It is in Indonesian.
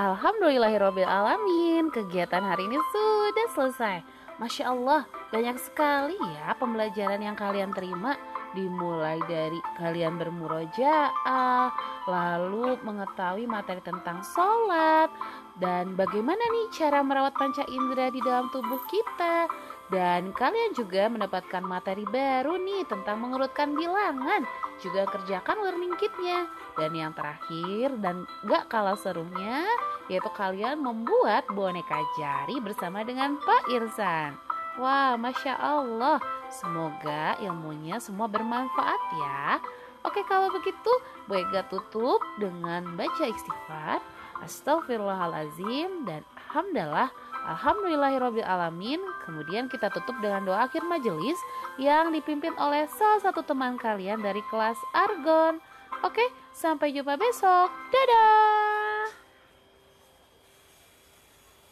Alhamdulillahirrohmanirrohim Kegiatan hari ini sudah selesai. Masya Allah banyak sekali ya pembelajaran yang kalian terima. Dimulai dari kalian bermurojaah Lalu mengetahui materi tentang sholat Dan bagaimana nih cara merawat panca indera di dalam tubuh kita dan kalian juga mendapatkan materi baru nih tentang mengurutkan bilangan. Juga kerjakan learning kitnya. Dan yang terakhir dan gak kalah serunya yaitu kalian membuat boneka jari bersama dengan Pak Irsan. Wah, Masya Allah. Semoga ilmunya semua bermanfaat ya. Oke kalau begitu, Boyega tutup dengan baca istighfar. Astagfirullahalazim dan Alhamdulillah Alhamdulillahirrohmanirrohim Kemudian kita tutup dengan doa akhir majelis Yang dipimpin oleh salah satu teman kalian dari kelas Argon. Oke, sampai jumpa besok. Dadah